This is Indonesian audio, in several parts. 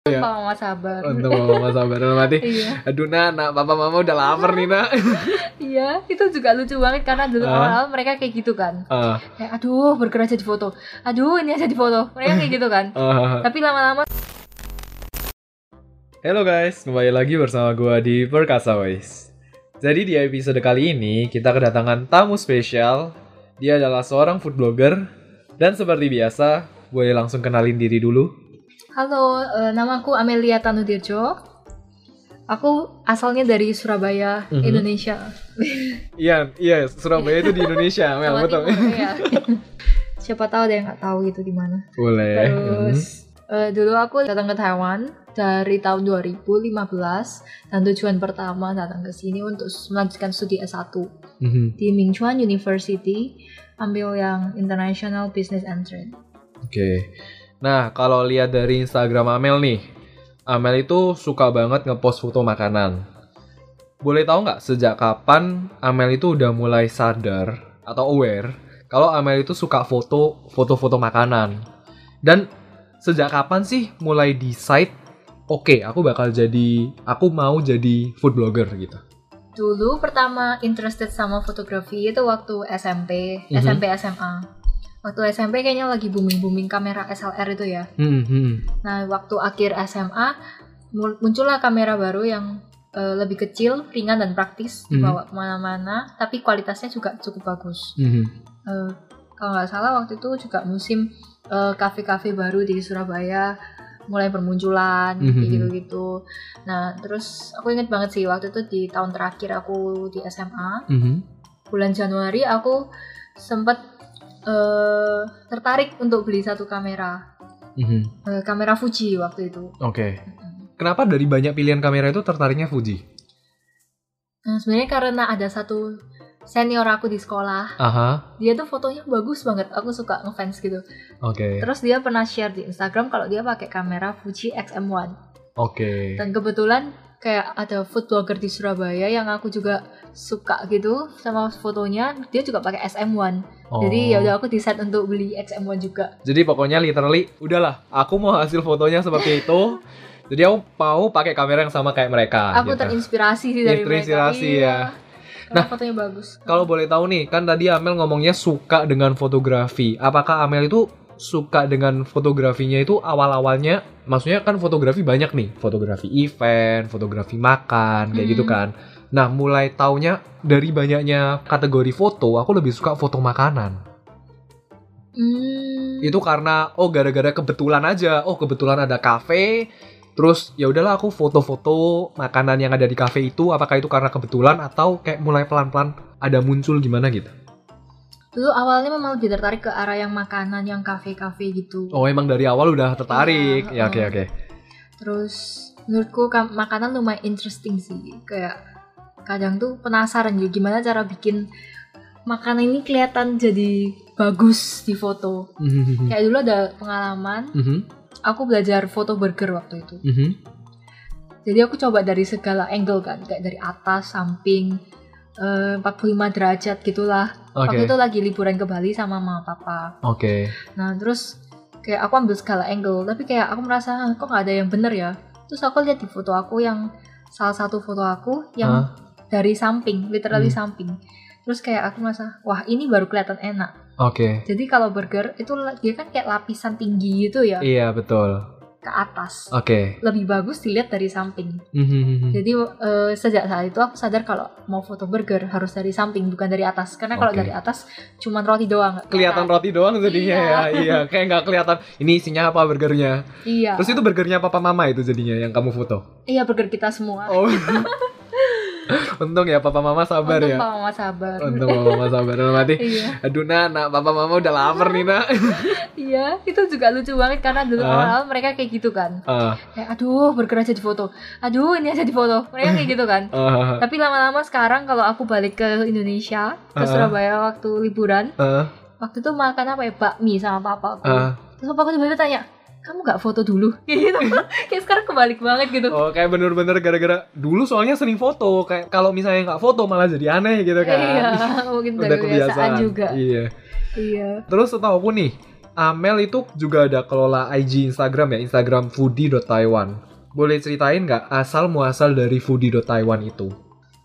Iya. Papa mama sabar. Untuk mama sabar dalam hati. iya. Aduh nak, nak, papa mama udah lapar nih nak. Iya, itu juga lucu banget karena dulu Ah. awal-awal mereka kayak gitu kan. Ah, Kayak aduh, burger aja di foto. Aduh, ini aja di foto. Mereka kayak gitu kan. ah. Tapi lama-lama Halo guys, kembali lagi bersama gua di Perkasa Ways. Jadi di episode kali ini kita kedatangan tamu spesial. Dia adalah seorang food blogger dan seperti biasa, boleh langsung kenalin diri dulu. Halo, eh, namaku Amelia Tanudirjo. Aku asalnya dari Surabaya, Mhm. Indonesia. Iya, iya, Surabaya itu di Indonesia, Mel, betul. Iya. Siapa tahu ada yang nggak tahu gitu di mana. Boleh. Terus eh, dulu aku datang ke Taiwan dari tahun 2015 dan tujuan pertama datang ke sini untuk melanjutkan studi S1 Mhm. di Mingchuan University ambil yang International Business and Trade. Oke. Nah, kalau lihat dari Instagram Amel nih, Amel itu suka banget ngepost foto makanan. Boleh tahu nggak sejak kapan Amel itu udah mulai sadar atau aware kalau Amel itu suka foto foto-foto makanan? Dan sejak kapan sih mulai decide, oke, aku bakal jadi, aku mau jadi food blogger gitu? Dulu pertama interested sama fotografi itu waktu SMP, Mhm. SMP SMA. Waktu SMP kayaknya lagi booming-booming kamera SLR itu ya. Hmm, hmm. Nah, waktu akhir SMA muncullah kamera baru yang eh, lebih kecil, ringan dan praktis Mhm. dibawa ke mana-mana, tapi kualitasnya juga cukup bagus. hmm. Eh, kalau nggak salah waktu itu juga musim eh, kafe-kafe baru di Surabaya mulai bermunculan Mhm. kayak gitu-gitu. Nah, terus aku inget banget sih waktu itu di tahun terakhir aku di SMA, Hmm. bulan Januari aku sempat eh, tertarik untuk beli satu kamera, Hmm. Eh, kamera Fuji waktu itu. Oke. Kenapa dari banyak pilihan kamera itu tertariknya Fuji? Nah, sebenarnya karena ada satu senior aku di sekolah, Aha. dia tuh fotonya bagus banget. Aku suka ngefans gitu. Oke. Terus dia pernah share di Instagram kalau dia pakai kamera Fuji XM1. Oke. Dan kebetulan kayak ada food blogger di Surabaya yang aku juga suka gitu sama fotonya, dia juga pakai SM1. Oh. Jadi ya udah aku decide untuk beli XM1 juga. Jadi pokoknya literally udahlah, aku mau hasil fotonya seperti itu. Jadi aku mau pakai kamera yang sama kayak mereka. aku gitu. terinspirasi sih dari Terinspirasi, mereka. ya. Karena Nah, fotonya bagus. Kalau boleh tahu nih, kan tadi Amel ngomongnya suka dengan fotografi. Apakah Amel itu suka dengan fotografinya itu awal-awalnya? Maksudnya kan fotografi banyak nih, fotografi event, fotografi makan, kayak Hmm. gitu kan. Nah, mulai taunya dari banyaknya kategori foto, aku lebih suka foto makanan. Hmm. itu karena oh gara-gara kebetulan aja oh kebetulan ada kafe terus ya udahlah aku foto-foto makanan yang ada di kafe itu apakah itu karena kebetulan atau kayak mulai pelan-pelan ada muncul gimana gitu Dulu awalnya memang lebih tertarik ke arah yang makanan, yang kafe-kafe gitu. oh emang dari awal udah tertarik ya oke uh. oke Terus menurutku makanan lumayan interesting sih. Kayak kadang tuh penasaran juga gimana cara bikin makanan ini kelihatan jadi bagus di foto. Mhm, Kayak dulu ada pengalaman, mhm, aku belajar foto burger waktu itu. mhm. Jadi aku coba dari segala angle kan, kayak dari atas, samping, eh, 45 derajat gitulah. oke Waktu itu lagi liburan ke Bali sama mama papa. oke Nah terus kayak aku ambil segala angle, tapi kayak aku merasa "Ah, kok nggak ada yang bener ya. Terus aku lihat di foto aku yang salah satu foto aku yang Hah? dari samping, literally Hmm. samping. Terus kayak aku merasa, wah ini baru kelihatan enak. oke Jadi kalau burger itu dia kan kayak lapisan tinggi gitu ya iya betul ke atas. oke Lebih bagus dilihat dari samping. Mhm, Jadi eh, sejak saat itu aku sadar kalau mau foto burger harus dari samping bukan dari atas. Karena kalau Oke. dari atas cuman roti doang. nggak kelihatan roti doang jadinya Iya. ya iya kayak nggak kelihatan ini isinya apa burgernya Iya. terus itu burgernya papa mama itu jadinya yang kamu foto Iya burger kita semua. Oh. Untung ya papa mama sabar Untung ya. Papa Mama sabar. Untung papa mama sabar dalam hati. iya. Aduh nak, papa mama udah lapar nih nak. Iya, itu juga lucu banget karena dulu Ah. awal-awal mereka kayak gitu kan. Ah, Kayak aduh, burger aja di foto. Aduh, ini aja di foto. Mereka kayak gitu kan. ah, Tapi lama-lama sekarang kalau aku balik ke Indonesia, ke. Surabaya waktu liburan, ah, waktu itu makan apa ya? Bakmi sama papa aku. ah. Terus papa aku tiba-tiba tanya, kamu gak foto dulu? Kayak gitu. kayak sekarang kebalik banget gitu. Oh kayak bener-bener gara-gara dulu soalnya sering foto kayak kalau misalnya nggak foto malah jadi aneh gitu kan. Iya, mungkin Udah dari kebiasaan juga. Iya. Iya. Terus setahu aku nih, Amel itu juga ada kelola IG Instagram ya, Instagram foodie.taiwan. Boleh ceritain nggak asal muasal dari foodie.taiwan itu?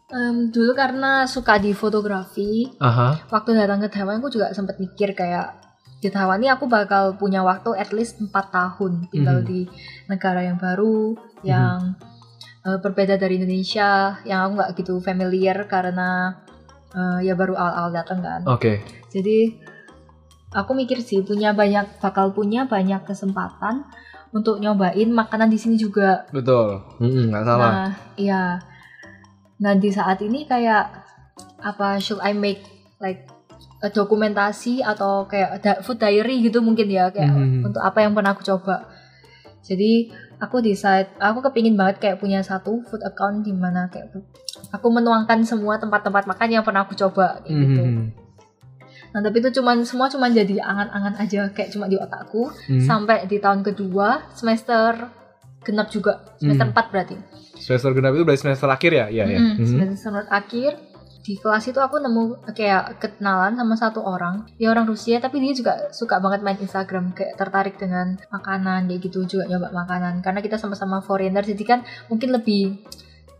Em, dulu karena suka di fotografi, Aha. waktu datang ke Taiwan aku juga sempat mikir kayak di Taiwan ini aku bakal punya waktu at least 4 tahun tinggal Mhm. di negara yang baru yang eh, berbeda dari Indonesia yang aku nggak gitu familiar karena eh, ya baru awal-awal datang kan Oke. jadi aku mikir sih punya banyak bakal punya banyak kesempatan untuk nyobain makanan di sini juga Betul. Mm-mm, nggak salah. Nah, iya. Nah, di saat ini kayak apa should I make like dokumentasi atau kayak food diary gitu mungkin ya kayak Mhm. untuk apa yang pernah aku coba. Jadi aku decide aku kepingin banget kayak punya satu food account di mana kayak aku menuangkan semua tempat-tempat makan yang pernah aku coba kayak gitu. Mhm. Nah, tapi itu cuman semua cuman jadi angan-angan aja kayak cuma di otakku Mhm. sampai di tahun kedua semester genap juga semester Mhm. 4 berarti. Semester genap itu berarti semester akhir ya? Iya ya. Mm-mm, Mhm. semester akhir di kelas itu aku nemu kayak kenalan sama satu orang dia orang Rusia tapi dia juga suka banget main Instagram kayak tertarik dengan makanan kayak gitu juga nyoba makanan karena kita sama-sama foreigner jadi kan mungkin lebih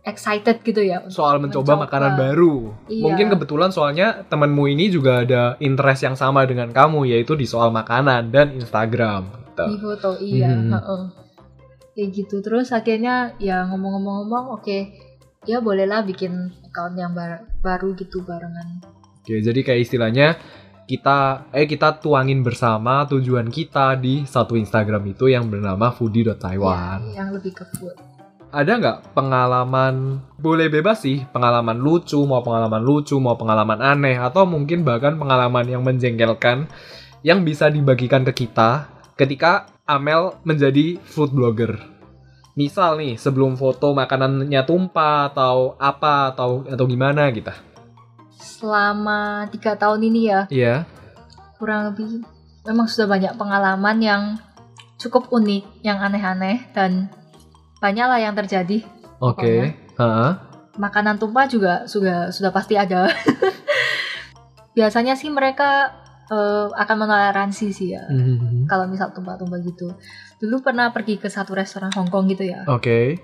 excited gitu ya Soal mencoba, mencoba. makanan baru. Iya. Mungkin kebetulan soalnya temanmu ini juga ada interest yang sama dengan kamu yaitu di soal makanan dan Instagram. Gitu. di foto iya Hmm. heeh. kayak gitu terus akhirnya ya ngomong-ngomong-ngomong oke ya bolehlah bikin account yang bar- baru gitu barengan Oke, jadi kayak istilahnya kita eh kita tuangin bersama tujuan kita di satu Instagram itu yang bernama foodie.taiwan. Ya, yang lebih ke food Ada nggak pengalaman boleh bebas sih pengalaman lucu mau pengalaman lucu mau pengalaman aneh atau mungkin bahkan pengalaman yang menjengkelkan yang bisa dibagikan ke kita ketika Amel menjadi food blogger. Misal nih sebelum foto makanannya tumpah atau apa atau atau gimana gitu. selama tiga tahun ini ya Iya. kurang lebih memang sudah banyak pengalaman yang cukup unik, yang aneh-aneh dan banyak lah yang terjadi. Oke. Heeh. Makanan tumpah juga sudah sudah pasti ada. Biasanya sih mereka eh, akan menoleransi sih ya. Mhm. Kalau misal tumpah-tumpah gitu. Dulu pernah pergi ke satu restoran Hong Kong gitu ya. Oke.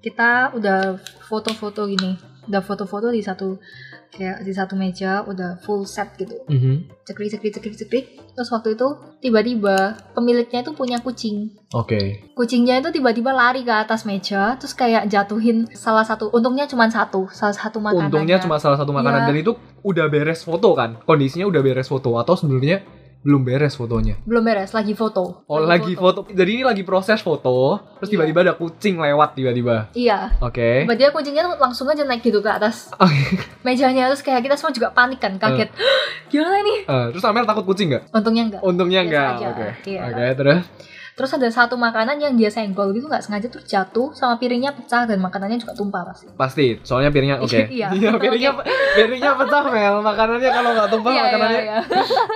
Kita udah foto-foto gini, udah foto-foto di satu kayak di satu meja, udah full set gitu. Mhm. cekrik cekrik cekrik cekrik terus waktu itu tiba-tiba pemiliknya itu punya kucing Oke. kucingnya itu tiba-tiba lari ke atas meja terus kayak jatuhin salah satu untungnya cuma satu salah satu makanannya Untungnya cuma salah satu makanan Iya. dan itu udah beres foto kan? Kondisinya udah beres foto atau sebenarnya belum beres fotonya? belum beres lagi foto Oh lagi foto. Jadi ini lagi proses foto, terus Iya. tiba-tiba ada kucing lewat tiba-tiba. iya Oke. tiba-tiba kucingnya tuh langsung aja naik gitu ke atas mejanya terus kayak kita semua juga panik kan kaget gimana nih Eh, terus Amel takut kucing nggak? untungnya enggak Untungnya aja, Oke. iya. Oke, terus terus ada satu makanan yang dia senggol gitu nggak sengaja tuh jatuh sama piringnya pecah dan makanannya juga tumpah pasti pasti soalnya piringnya oke. Iya, piringnya piringnya pecah Mel. Makanannya kalau nggak tumpah Iya, iya, makanannya iya.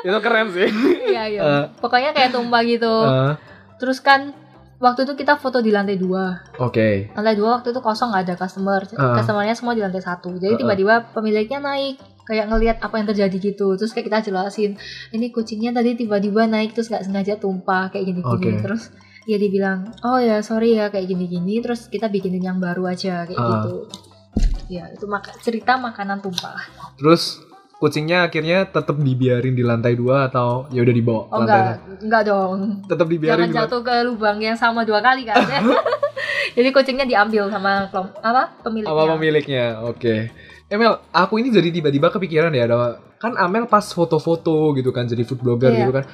itu keren sih. iya iya Eh. pokoknya kayak tumpah gitu Eh, terus kan waktu itu kita foto di lantai dua Oke. lantai dua waktu itu kosong nggak ada customer Ah. customernya semua di lantai satu jadi Ah, ah. tiba-tiba pemiliknya naik kayak ngelihat apa yang terjadi gitu. Terus kayak kita jelasin ini kucingnya tadi tiba-tiba naik terus nggak sengaja tumpah kayak gini-gini. Oke. terus dia dibilang oh ya sorry ya kayak gini-gini. Terus kita bikinin yang baru aja kayak Ah. gitu. Ya itu maka cerita makanan tumpah. Terus kucingnya akhirnya tetap dibiarin di lantai dua atau ya udah dibawa oh lantai enggak enggak dong. Tetap dibiarin jangan lantai jatuh ke lubang yang sama dua kali kan? Jadi kucingnya diambil sama apa pemiliknya. Sama pemiliknya oke Emel aku ini jadi tiba-tiba kepikiran ya ada kan Amel pas foto-foto gitu kan jadi food blogger Iya. gitu kan.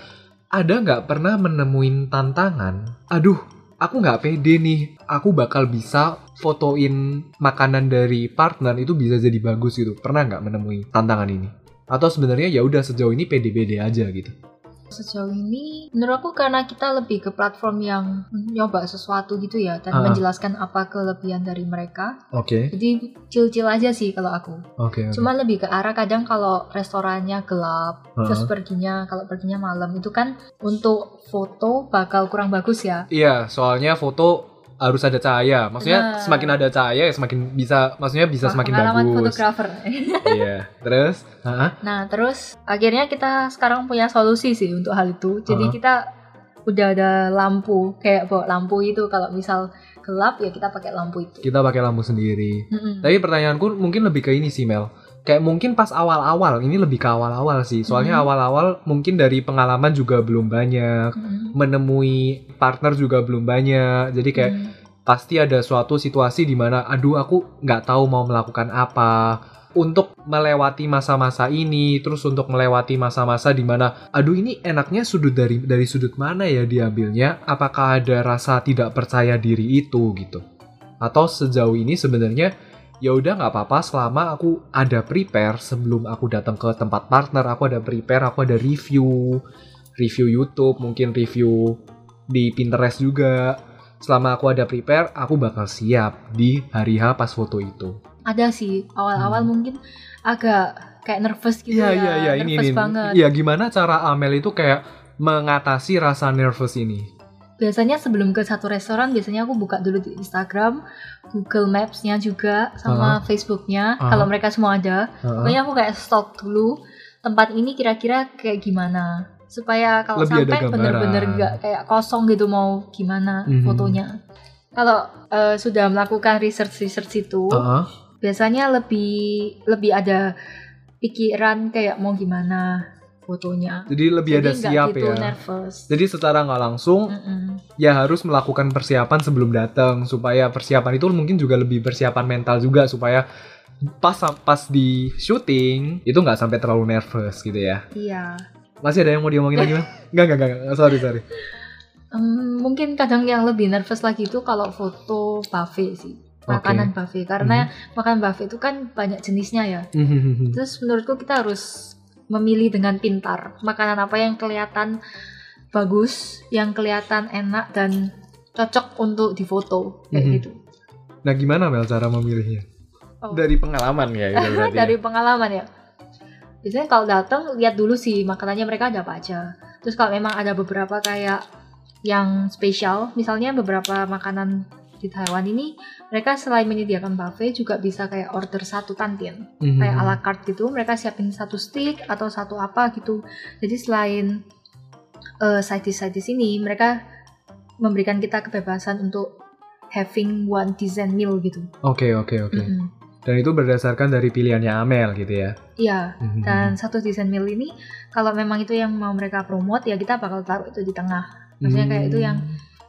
Ada nggak pernah menemuin tantangan? Aduh aku nggak pede nih. Aku bakal bisa fotoin makanan dari partner itu bisa jadi bagus gitu. Pernah nggak menemui tantangan ini? Atau sebenarnya ya udah sejauh ini pede-pede aja gitu sejauh ini menurut aku karena kita lebih ke platform yang nyoba sesuatu gitu ya dan Ah. menjelaskan apa kelebihan dari mereka oke jadi chill-chill aja sih kalau aku oke oke. cuma lebih ke arah kadang kalau restorannya gelap Ah. terus perginya kalau perginya malam itu kan untuk foto bakal kurang bagus ya Iya, soalnya foto harus ada cahaya. Maksudnya Benar. semakin ada cahaya ya semakin bisa maksudnya bisa Wah, semakin pengalaman bagus. fotografer. Iya. Terus, Hah? Nah, terus akhirnya kita sekarang punya solusi sih untuk hal itu. Jadi Heeh. kita udah ada lampu, kayak bawa lampu itu kalau misal gelap ya kita pakai lampu itu. kita pakai lampu sendiri. Mm-mm. Tapi pertanyaanku mungkin lebih ke ini sih Mel. Kayak mungkin pas awal-awal, ini lebih ke awal-awal sih. Soalnya Mhm. awal-awal mungkin dari pengalaman juga belum banyak, Mm-mm. menemui partner juga belum banyak. Jadi kayak Mm. pasti ada suatu situasi di mana aduh aku nggak tahu mau melakukan apa untuk melewati masa-masa ini terus untuk melewati masa-masa di mana aduh ini enaknya sudut dari dari sudut mana ya diambilnya apakah ada rasa tidak percaya diri itu gitu atau sejauh ini sebenarnya ya udah nggak apa-apa selama aku ada prepare sebelum aku datang ke tempat partner aku ada prepare aku ada review review YouTube mungkin review di Pinterest juga selama aku ada prepare aku bakal siap di hari H pas foto itu Ada sih awal-awal Hmm. mungkin agak kayak nervous gitu Iya ya. iya iya ini nervous ini. banget. Iya gimana cara Amel itu kayak mengatasi rasa nervous ini? Biasanya sebelum ke satu restoran biasanya aku buka dulu di Instagram, Google Maps-nya juga sama Facebooknya Ah. kalau mereka semua ada. Heeh. Pokoknya aku kayak stalk dulu tempat ini kira-kira kayak gimana supaya kalau Lebih sampai bener-bener nggak kayak kosong gitu mau gimana Mhm. fotonya. Kalau eh, sudah melakukan research research itu Heeh. biasanya lebih lebih ada pikiran kayak mau gimana fotonya. Jadi lebih ada Jadi nggak siap gitu ya. nervous. Jadi secara nggak langsung Mm-mm. ya harus melakukan persiapan sebelum datang supaya persiapan itu mungkin juga lebih persiapan mental juga supaya pas pas di syuting itu nggak sampai terlalu nervous gitu ya. Iya. Masih ada yang mau diomongin lagi Mel? Nggak nggak nggak nggak. sorry sorry. Em, mungkin kadang yang lebih nervous lagi itu kalau foto buffet sih. Makanan buffet karena makan buffet itu kan banyak jenisnya ya. Terus menurutku kita harus memilih dengan pintar makanan apa yang kelihatan bagus, yang kelihatan enak dan cocok untuk difoto kayak Mhm. gitu. Nah gimana Mel cara memilihnya? Oh. Dari pengalaman ya itu ya? Dari pengalaman ya. Biasanya kalau datang lihat dulu sih makanannya mereka ada apa aja. Terus kalau memang ada beberapa kayak yang spesial, misalnya beberapa makanan di Taiwan ini mereka selain menyediakan buffet juga bisa kayak order satu tantin. Mhm. kayak ala carte gitu mereka siapin satu stick atau satu apa gitu jadi selain uh, side dish side dish ini mereka memberikan kita kebebasan untuk having one design meal gitu Oke oke oke. Mm-mm. Dan itu berdasarkan dari pilihannya Amel gitu ya. iya Mhm. dan satu design meal ini kalau memang itu yang mau mereka promote ya kita bakal taruh itu di tengah maksudnya kayak itu yang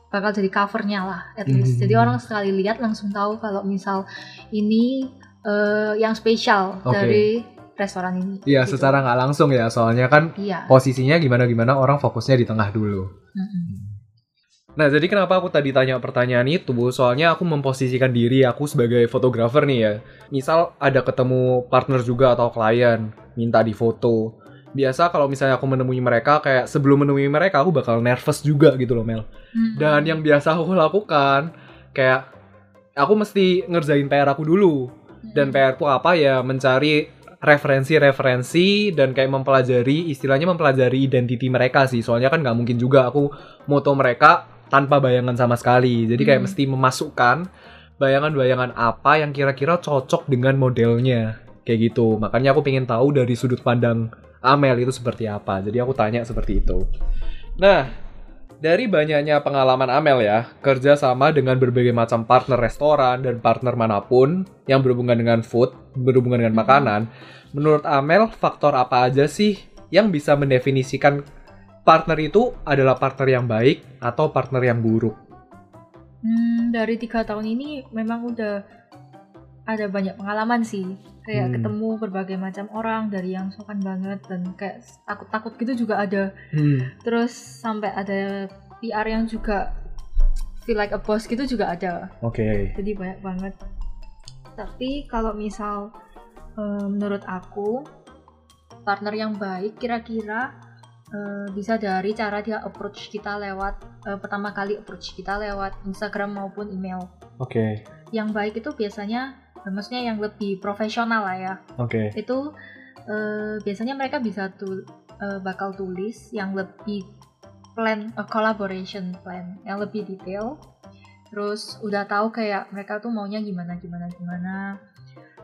bakal jadi covernya lah at least Mhm. jadi orang sekali lihat langsung tahu kalau misal ini uh, yang spesial Oke. dari restoran ini Iya gitu. secara nggak langsung ya soalnya kan iya posisinya gimana gimana orang fokusnya di tengah dulu. Mm-mm. Nah jadi kenapa aku tadi tanya pertanyaan itu soalnya aku memposisikan diri aku sebagai fotografer nih ya. Misal ada ketemu partner juga atau klien minta difoto. Biasa kalau misalnya aku menemui mereka kayak sebelum menemui mereka aku bakal nervous juga gitu loh Mel. Mm-mm. Dan yang biasa aku lakukan kayak aku mesti ngerjain PR aku dulu. Dan PR ku apa ya mencari referensi-referensi dan kayak mempelajari istilahnya mempelajari identiti mereka sih. Soalnya kan nggak mungkin juga aku moto mereka tanpa bayangan sama sekali. Jadi kayak Hmm. mesti memasukkan bayangan-bayangan apa yang kira-kira cocok dengan modelnya. Kayak gitu. Makanya aku pengen tahu dari sudut pandang Amel itu seperti apa. Jadi aku tanya seperti itu. Nah, dari banyaknya pengalaman Amel ya, kerja sama dengan berbagai macam partner restoran dan partner mana pun yang berhubungan dengan food, berhubungan dengan Mhm. makanan, menurut Amel faktor apa aja sih yang bisa mendefinisikan partner itu adalah partner yang baik atau partner yang buruk? Hmm, dari tiga tahun ini memang udah ada banyak pengalaman sih. Kayak Hmm. ketemu berbagai macam orang dari yang sopan banget dan kayak takut-takut gitu juga ada. Hmm. Terus sampai ada PR yang juga feel like a boss gitu juga ada. Oke. Jadi banyak banget. Tapi kalau misal eh, menurut aku partner yang baik kira-kira eh, bisa dari cara dia approach kita lewat eh, pertama kali approach kita lewat Instagram maupun email. Oke. Yang baik itu biasanya maksudnya yang lebih profesional lah ya. Oke. Itu eh, biasanya mereka bisa tuh eh, bakal tulis yang lebih plan a collaboration plan yang lebih detail terus udah tahu kayak mereka tuh maunya gimana gimana gimana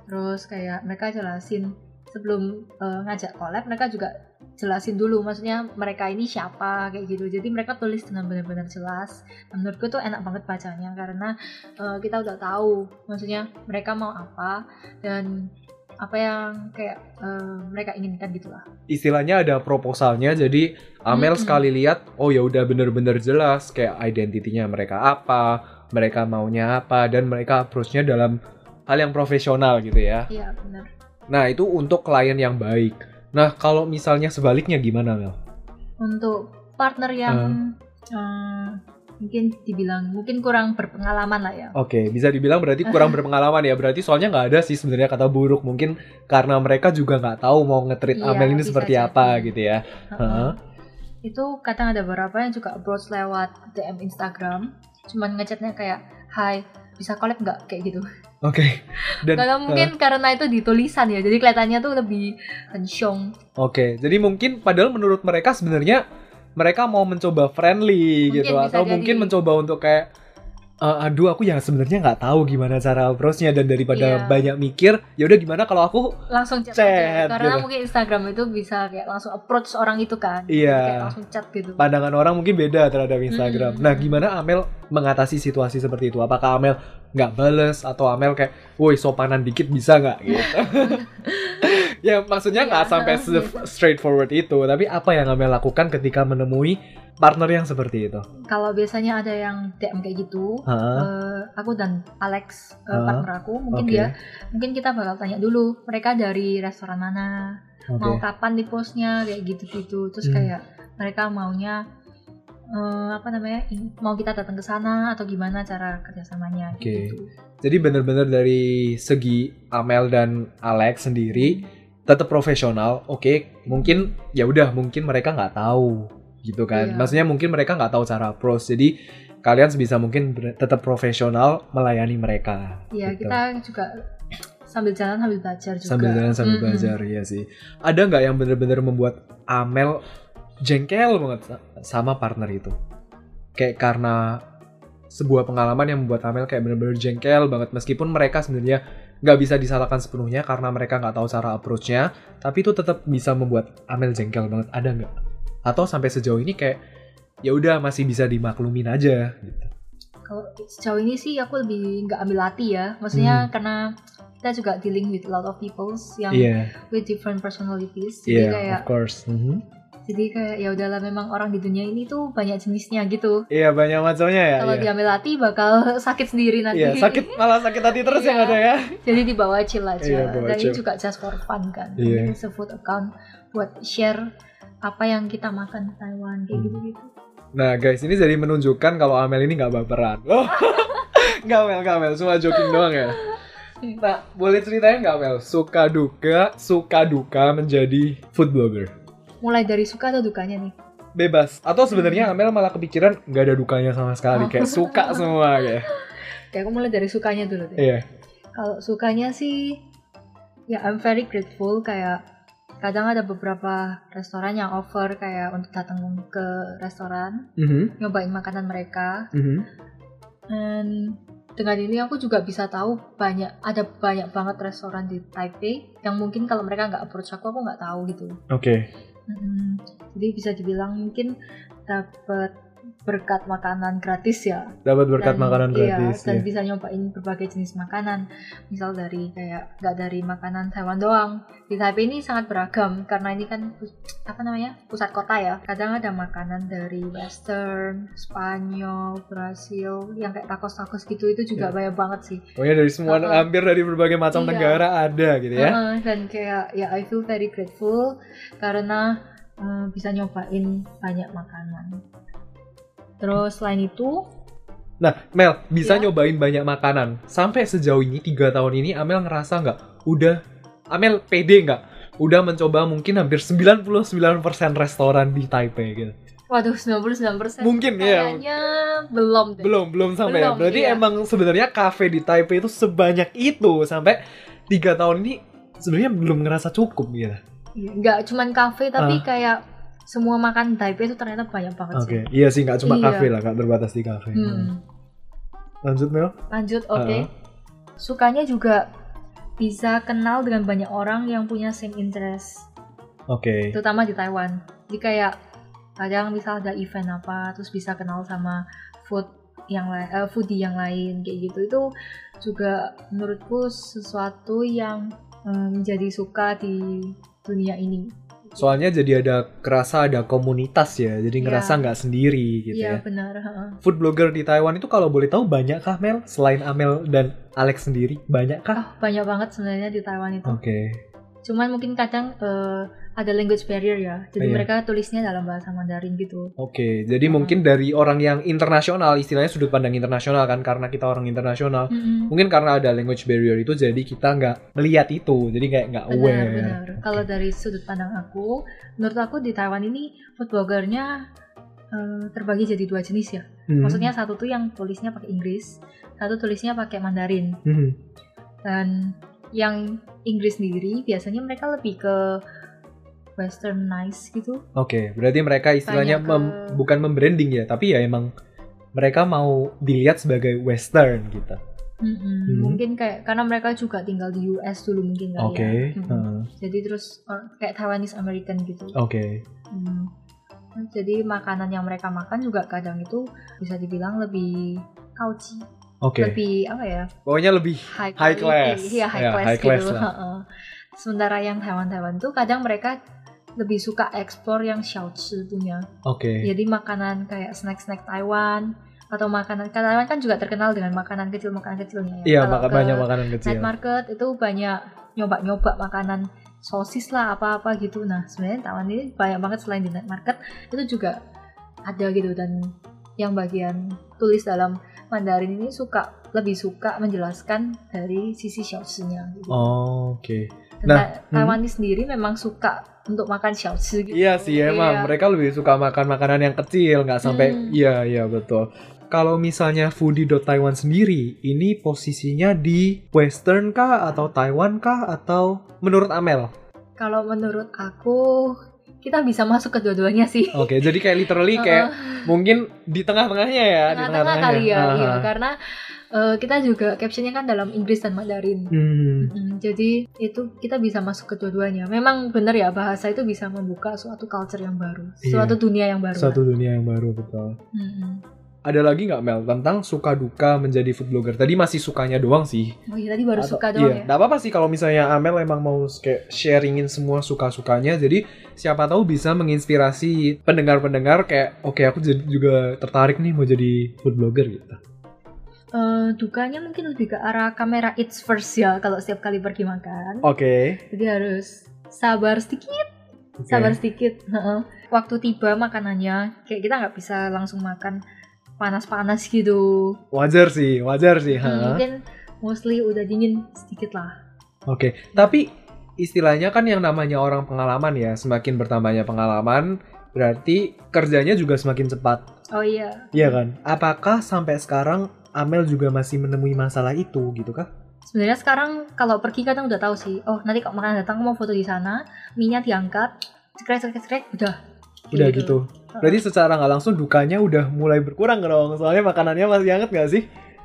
terus kayak mereka jelasin sebelum eh, ngajak collab mereka juga jelasin dulu maksudnya mereka ini siapa kayak gitu. Jadi mereka tulis dengan benar-benar jelas. Menurutku tuh enak banget bacanya karena eh, kita udah tahu maksudnya mereka mau apa dan apa yang kayak eh, mereka inginkan gitu lah. Istilahnya ada proposalnya jadi Amel Mm-mm. sekali lihat oh ya udah bener-bener jelas kayak identitinya mereka apa mereka maunya apa dan mereka approach-nya dalam hal yang profesional gitu ya. Iya benar. Nah itu untuk klien yang baik nah kalau misalnya sebaliknya gimana Mel untuk partner yang eh, mungkin dibilang mungkin kurang berpengalaman lah ya Oke, bisa dibilang berarti kurang berpengalaman ya. Berarti soalnya nggak ada sih sebenarnya kata buruk. Mungkin karena mereka juga nggak tahu mau nge-treat Iya, Amel ini seperti jadi. apa gitu ya. Heeh. Heeh. itu kadang ada beberapa yang juga approach lewat DM Instagram cuman ngechatnya kayak Hai bisa collab nggak kayak gitu Oke. Dan kalau mungkin karena itu di tulisan ya jadi kelihatannya tuh lebih kensyong Oke, jadi mungkin padahal menurut mereka sebenarnya mereka mau mencoba friendly Mungkin gitu atau jadi. mungkin mencoba untuk kayak "Eh, aduh aku ya sebenarnya nggak tahu gimana cara approach-nya dan daripada Iya. banyak mikir, ya udah gimana kalau aku langsung chat, Chat, aja karena gitu. mungkin Instagram itu bisa kayak langsung approach orang itu kan Iya. kayak langsung chat gitu pandangan orang mungkin beda terhadap Instagram. Mm. Nah, gimana Amel mengatasi situasi seperti itu? Apakah Amel nggak bales atau Amel kayak, woi sopanan dikit bisa nggak gitu? ya maksudnya nggak Iya, sampai gitu. straightforward itu, tapi apa yang Amel lakukan ketika menemui partner yang seperti itu? kalau biasanya ada yang DM kayak gitu eh, aku dan Alex Ah, partner aku mungkin Oke. dia mungkin kita bakal tanya dulu mereka dari restoran mana Oke. mau kapan di postnya kayak gitu-gitu terus Hmm. kayak mereka maunya eh, apa namanya mau kita datang ke sana atau gimana cara kerjasamanya Oke. gitu Jadi bener-bener dari segi Amel dan Alex sendiri tetap profesional. Oke, mungkin ya udah mungkin mereka nggak tahu gitu kan. Iya. Maksudnya mungkin mereka nggak tahu cara approach. Jadi kalian sebisa mungkin tetap profesional melayani mereka. ya gitu. kita juga sambil jalan sambil belajar juga sambil jalan sambil Mm-mm. belajar ya sih. Ada nggak yang bener-bener membuat Amel jengkel banget sa- sama partner itu? Kayak karena sebuah pengalaman yang membuat Amel kayak bener-bener jengkel banget meskipun mereka sebenarnya nggak bisa disalahkan sepenuhnya karena mereka nggak tahu cara approach-nya, tapi itu tetap bisa membuat Amel jengkel banget. Ada nggak? Atau sampai sejauh ini kayak ya udah masih bisa dimaklumin aja gitu. kalau sejauh ini sih aku lebih nggak ambil hati ya maksudnya Hmm. karena kita juga dealing with a lot of people yang Iya, with different personalities jadi iya, kayak of course. Mhm. jadi kayak ya udahlah memang orang di dunia ini tuh banyak jenisnya gitu Iya banyak macamnya ya. kalau iya. diambil hati bakal sakit sendiri nanti Iya, sakit malah sakit hati terus yang Iya. ada ya. jadi dibawa chill aja Iya, bawa dan chill. ini juga just for fun kan Iya. ini account buat share apa yang kita makan di Taiwan kayak gitu gitu Nah guys, ini jadi menunjukkan kalau Amel ini nggak baperan. Oh, nggak Mel, nggak Mel, cuma joking doang ya. Nah, boleh ceritain nggak Mel, suka duka, suka duka menjadi food blogger? mulai dari suka atau dukanya nih Bebas. Atau sebenarnya Amel malah kepikiran nggak ada dukanya sama sekali, Oh. kayak suka semua kayak. kayak aku mulai dari sukanya dulu deh Iya. Kalau sukanya sih, ya I'm very grateful kayak kadang ada beberapa restoran yang offer kayak untuk datang ke restoran, Mhm, nyobain makanan mereka. mhm. Dan dengan ini aku juga bisa tahu banyak ada banyak banget restoran di Taipei yang mungkin kalau mereka nggak approach aku aku nggak tahu gitu. Oke. Mm, Jadi bisa dibilang mungkin dapat berkat makanan gratis ya Dapat berkat dan- makanan iya, gratis dan ya. bisa nyobain berbagai jenis makanan misal dari kayak nggak dari makanan Taiwan doang di Taipei ini sangat beragam karena ini kan apa namanya pusat kota ya kadang ada makanan dari Western Spanyol Brasil yang kayak tacos-tacos gitu itu juga Iya. banyak banget sih Pokoknya dari semua hampir dari berbagai macam Iya. negara ada gitu ya. Heeh, dan kayak ya I feel very grateful karena eh, bisa nyobain banyak makanan terus selain itu Nah, Mel, bisa Iya. nyobain banyak makanan. Sampai sejauh ini, tiga tahun ini, Amel ngerasa nggak? Udah, Amel pede nggak? Udah mencoba mungkin hampir 99% restoran di Taipei gitu. Waduh, 99% Mungkin ya. Kayaknya belum deh. Belum, belum sampai. ya. Belum, Berarti iya. emang sebenarnya kafe di Taipei itu sebanyak itu. Sampai tiga tahun ini sebenarnya belum ngerasa cukup gitu. Iya, Nggak cuman kafe, tapi Ah. kayak semua makan Taipei itu ternyata banyak banget Oke, sih. iya sih nggak cuma Iya. kafe lah, nggak terbatas di kafe. Hmm. Lanjut Mel. Lanjut, oke. Ah. Sukanya juga bisa kenal dengan banyak orang yang punya same interest, Oke. terutama di Taiwan. Jadi kayak kadang misal ada event apa, terus bisa kenal sama food yang lain, eh, foodie yang lain kayak gitu. Itu juga menurutku sesuatu yang eh, menjadi suka di dunia ini. Soalnya jadi ada kerasa ada komunitas ya, jadi Iya. ngerasa nggak sendiri gitu Iya ya. benar. Food blogger di Taiwan itu kalau boleh tahu banyak kah Mel? Selain Amel dan Alex sendiri, banyak kah? Ah, banyak banget sebenarnya di Taiwan itu. Oke. Cuman mungkin kadang eh, ada language barrier ya. Jadi Iya. mereka tulisnya dalam bahasa Mandarin gitu. Oke, jadi Hmm. mungkin dari orang yang internasional, istilahnya sudut pandang internasional kan, karena kita orang internasional, Mm-mm. mungkin karena ada language barrier itu, jadi kita nggak melihat itu, jadi kayak nggak aware. Benar, benar. Oke. Kalau dari sudut pandang aku, menurut aku di Taiwan ini food bloggernya eh, terbagi jadi dua jenis ya. Hmm. Maksudnya satu tuh yang tulisnya pakai Inggris, satu tulisnya pakai Mandarin. Hmm. Dan yang Inggris sendiri biasanya mereka lebih ke westernized gitu. Oke, berarti mereka istilahnya Banyak mem- ke- bukan membranding ya, tapi ya emang mereka mau dilihat sebagai western gitu. Mm-mm. Hmm. Mungkin kayak karena mereka juga tinggal di US dulu mungkin kali Oke, ya. Mm-mm. heeh. Jadi terus kayak Taiwanese American gitu. oke, Hmm. Jadi makanan yang mereka makan juga kadang itu bisa dibilang lebih kauci, oke. lebih apa ya Pokoknya lebih high, High class. Iya high Ya, class high class gitu. lah. Sementara yang Taiwan-Taiwan tuh kadang mereka lebih suka eksplor yang xiaoci punya. oke. Jadi makanan kayak snack-snack Taiwan atau makanan karena Taiwan kan juga terkenal dengan makanan kecil makanan kecilnya ya. Iya, Kalau maka banyak makanan kecil. night market itu banyak nyoba-nyoba makanan sosis lah apa-apa gitu. Nah sebenarnya Taiwan ini banyak banget selain di night market itu juga ada gitu dan yang bagian tulis dalam Mandarin ini suka lebih suka menjelaskan dari sisi xiaoci-nya gitu. Oh, oke. Dan nah, Ta- Taiwan ini sendiri memang suka untuk makan xiaoci gitu. Iya sih emang Iya. mereka lebih suka makan makanan yang kecil nggak sampai Hmm. iya iya betul. Kalau misalnya foodie.taiwan sendiri ini posisinya di western kah atau Taiwan kah atau menurut Amel? Kalau menurut aku kita bisa masuk ke dua-duanya sih. Oke, jadi kayak literally kayak mungkin di tengah-tengahnya ya, di tengah-tengah kali ya, Ah, iya. ah. karena eh, kita juga captionnya kan dalam Inggris dan Mandarin. Hmm, Mm, jadi itu kita bisa masuk ke dua-duanya. Memang benar ya bahasa itu bisa membuka suatu culture yang baru, Iya. suatu dunia yang baru. satu dunia yang baru betul. Mm-mm. Ada lagi nggak Mel tentang suka duka menjadi food blogger? Tadi masih sukanya doang sih. Oh iya tadi baru Atau- suka doang iya, ya. nggak apa-apa sih kalau misalnya Amel emang mau kayak sharingin semua suka-sukanya. Jadi siapa tahu bisa menginspirasi pendengar-pendengar kayak oke aku jadi juga tertarik nih mau jadi food blogger gitu. Eh, dukanya mungkin lebih ke arah kamera it's first ya kalau setiap kali pergi makan. Oke. Jadi harus sabar sedikit, oke. sabar sedikit. Heeh. Waktu tiba makanannya, kayak kita nggak bisa langsung makan panas-panas gitu. Wajar sih, wajar sih. Hmm, ha. mungkin mostly udah dingin sedikit lah. Oke. Tapi istilahnya kan yang namanya orang pengalaman ya, semakin bertambahnya pengalaman berarti kerjanya juga semakin cepat. Oh iya. Iya kan? Apakah sampai sekarang Amel juga masih menemui masalah itu gitu kah? Sebenarnya sekarang kalau pergi kadang udah tahu sih. Oh nanti kalau makanan datang mau foto di sana, minyak diangkat, cekrek cekrek cekrek, udah. Udah gitu. Berarti secara nggak langsung dukanya udah mulai berkurang dong. Soalnya makanannya masih hangat nggak sih?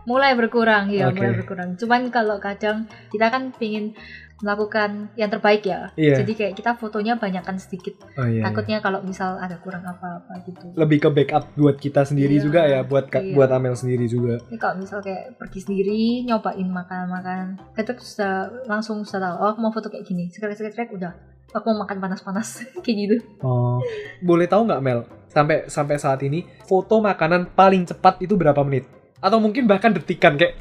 Mulai berkurang ya, Oke. mulai berkurang. Cuman kalau kadang kita kan pengen melakukan yang terbaik ya. Iya. Jadi kayak kita fotonya banyakkan sedikit. Oh iya. Takutnya kalau misal ada kurang apa-apa gitu. Lebih ke backup buat kita sendiri Iya, juga ya, buat iya. buat Amel sendiri juga. Ini kalau misal kayak pergi sendiri nyobain makanan-makanan, kita sudah langsung sudah tahu. Oh aku mau foto kayak gini, cekrek cekrek udah. Aku mau makan panas-panas kayak gitu. Oh. Boleh tahu nggak Mel? Sampai sampai saat ini foto makanan paling cepat itu berapa menit? Atau mungkin bahkan detikan kayak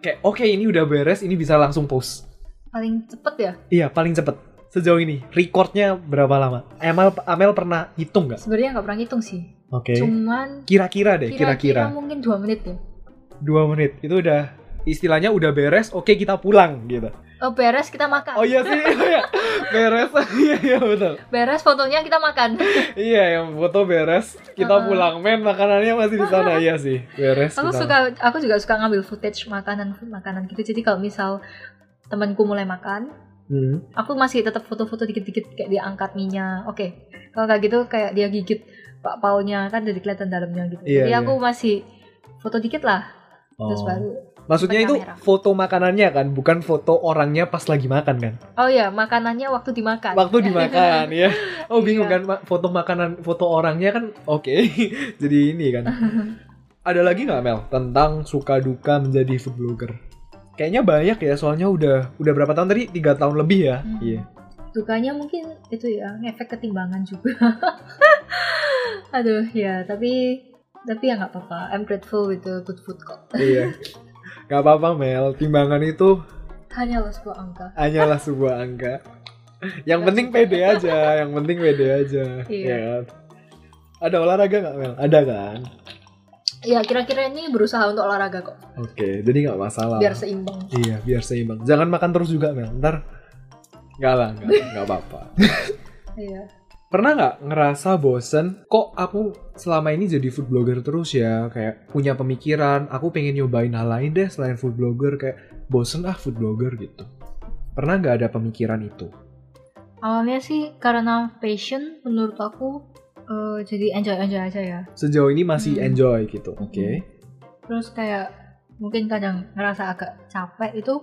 kayak oke ini udah beres, ini bisa langsung post. Paling cepet ya. Iya, paling cepet. Sejauh ini, recordnya berapa lama? Amel, Amel pernah hitung nggak? Sebenarnya nggak pernah ngitung sih. Oke. Cuman Kira-kira deh, kira-kira kira-kira. mungkin dua menit ya. Dua menit. Itu udah, istilahnya udah beres, oke kita pulang gitu. Oh beres kita makan. Oh iya sih, iya. beres. Iya, iya betul. Beres fotonya kita makan. Iya, yang foto beres, kita Heeh. pulang. Men, makanannya masih di sana. iya sih, beres. aku kita- suka, aku juga suka ngambil footage makanan makanan gitu. Jadi kalau misal temanku mulai makan, Hmm. aku masih tetap foto-foto dikit-dikit kayak dia angkat minyak. Oke, kalau kayak gitu kayak dia gigit pak paunya kan jadi kelihatan dalamnya gitu. Iya, Jadi iya. aku masih foto dikit lah. terus Oh. baru Maksudnya itu kamera. foto makanannya kan, bukan foto orangnya pas lagi makan kan? oh ya makanannya waktu dimakan Waktu dimakan ya. Oh bingung Iya. kan foto makanan, foto orangnya kan oke. Jadi ini kan. Ada lagi nggak Mel tentang suka duka menjadi food blogger? Kayaknya banyak ya, soalnya udah udah berapa tahun tadi? Tiga tahun lebih ya. Hmm. Iya. dukanya mungkin itu ya ngefek ketimbangan juga aduh ya tapi tapi ya nggak apa-apa I'm grateful with the good food kok iya. Gak apa-apa Mel, timbangan itu hanya lo sebuah angka hanyalah sebuah angka. Yang Nggak penting pede aja, yang penting pede aja. Iya. ya kan? Ada olahraga nggak Mel? Ada kan? ya kira-kira ini berusaha untuk olahraga kok Oke, jadi nggak masalah. biar seimbang Iya, biar seimbang. Jangan makan terus juga, Mel. Ntar nggak lah, nggak apa-apa. iya Pernah nggak ngerasa bosen? Kok aku selama ini jadi food blogger terus ya? Kayak punya pemikiran, aku pengen nyobain hal lain deh selain food blogger. Kayak bosen ah food blogger gitu. Pernah nggak ada pemikiran itu? awalnya sih karena passion menurut aku eh, jadi enjoy enjoy aja ya Sejauh ini masih Hmm. enjoy gitu, oke? terus kayak mungkin kadang ngerasa agak capek itu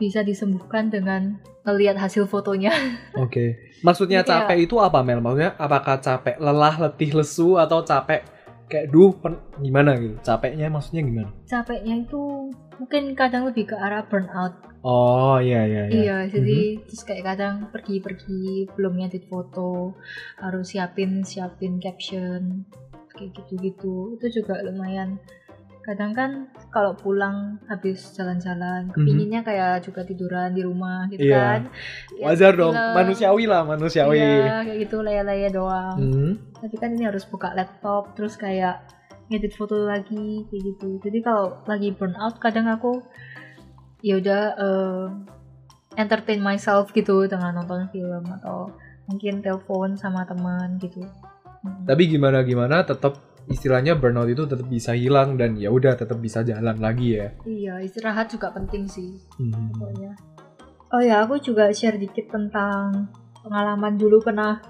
bisa disembuhkan dengan melihat hasil fotonya Oke. Maksudnya Jadi kayak- capek itu apa, Mel? Maksudnya apakah capek lelah, letih, lesu, atau capek kayak duh pen- gimana gitu? Capeknya maksudnya gimana? capeknya itu mungkin kadang lebih ke arah burnout Oh iya iya iya. iya jadi terus kayak kadang pergi-pergi belum ngedit foto harus siapin siapin caption kayak gitu-gitu itu juga lumayan kadang kan kalau pulang habis jalan-jalan kepinginnya kayak juga tiduran di rumah gitu Mhm. Iya. kan Lihat Wajar dong, film. manusiawi lah manusiawi. iya kayak gitu laya-laya doang Hmm. tapi kan ini harus buka laptop terus kayak ngedit foto lagi kayak gitu jadi kalau lagi burnout kadang aku ya udah eh, entertain myself gitu dengan nonton film atau mungkin telepon sama teman gitu Mm. Tapi gimana gimana tetap istilahnya burnout itu tetap bisa hilang dan ya udah tetap bisa jalan lagi ya. iya istirahat juga penting sih Hmm. pokoknya oh ya aku juga share dikit tentang pengalaman dulu pernah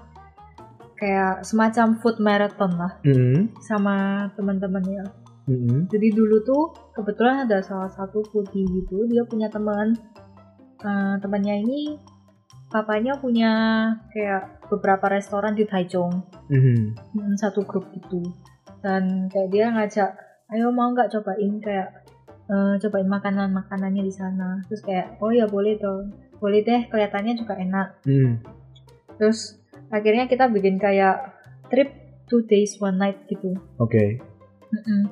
kayak semacam food marathon lah Hmm. sama teman-teman ya Hmm. Jadi dulu tuh kebetulan ada salah satu foodie gitu, dia punya teman. Eh, temannya ini papanya punya kayak beberapa restoran di Taichung, Hmm. Hmm, satu grup gitu. Dan kayak dia ngajak, ayo mau nggak cobain kayak eh, cobain makanan makanannya di sana. Terus kayak, oh ya boleh tuh, boleh deh, kelihatannya juga enak. Hmm. Terus akhirnya kita bikin kayak trip two days one night gitu. Oke. Mm-mm.